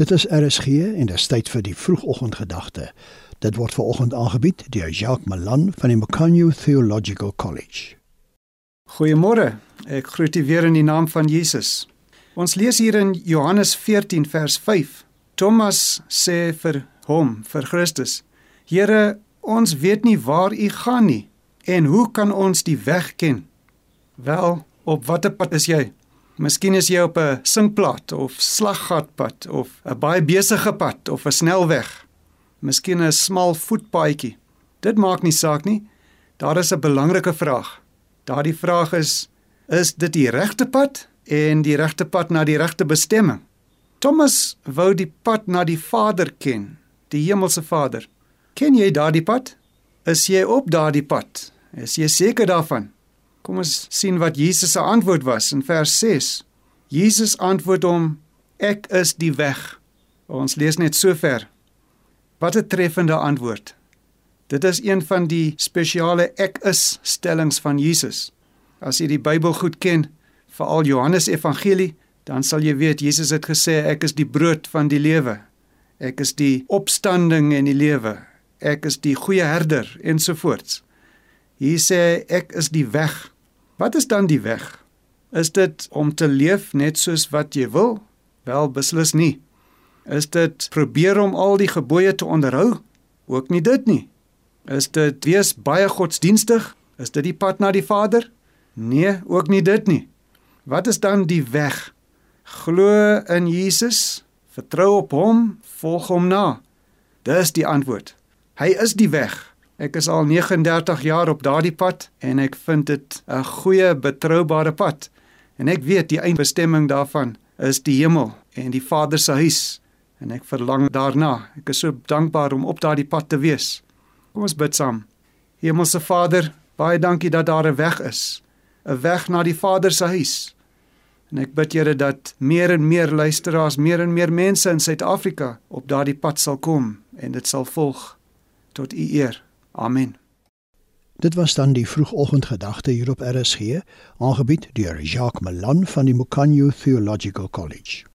Dit is RSG en dit is tyd vir die vroegoggendgedagte. Dit word veraloggend aangebied deur Jacques Malan van die Macanyu Theological College. Goeiemôre. Ek groet u weer in die naam van Jesus. Ons lees hier in Johannes 14 vers 5. Thomas sê vir hom, vir Christus: "Here, ons weet nie waar u gaan nie en hoe kan ons die weg ken?" Wel, op watter pad is jy? Miskien is jy op 'n sinkplaat of slaggatpad of 'n baie besige pad of 'n snelweg. Miskien 'n smal voetpaadjie. Dit maak nie saak nie. Daar is 'n belangrike vraag. Daardie vraag is: is dit die regte pad en die regte pad na die regte bestemming? Thomas wou die pad na die Vader ken, die hemelse Vader. Ken jy daardie pad? Is jy op daardie pad? Is jy seker daarvan? Kom ons sien wat Jesus se antwoord was in vers 6. Jesus antwoord hom: Ek is die weg. Ons lees net sover. Wat 'n treffende antwoord. Dit is een van die spesiale ek is stellings van Jesus. As jy die Bybel goed ken, veral Johannes Evangelie, dan sal jy weet Jesus het gesê ek is die brood van die lewe. Ek is die opstanding en die lewe. Ek is die goeie herder ensovoorts. Hier sê ek is die weg. Wat is dan die weg? Is dit om te leef net soos wat jy wil? Wel beslis nie. Is dit probeer om al die gebooie te onderhou? Ook nie dit nie. Is dit wees baie godsdienstig? Is dit die pad na die Vader? Nee, ook nie dit nie. Wat is dan die weg? Glo in Jesus, vertrou op hom, volg hom na. Dis die antwoord. Hy is die weg. Ek is al 39 jaar op daardie pad en ek vind dit 'n goeie, betroubare pad. En ek weet die eindbestemming daarvan is die hemel en die Vader se huis en ek verlang daarna. Ek is so dankbaar om op daardie pad te wees. Kom ons bid saam. Hemelse Vader, baie dankie dat daar 'n weg is, 'n weg na die Vader se huis. En ek bid Here dat meer en meer luisteraars, meer en meer mense in Suid-Afrika op daardie pad sal kom en dit sal volg tot U eer. Amen. Dit was dan die vroegoggendgedagte hier op RSG, aangebied deur Jacques Malan van die Mukanyu Theological College.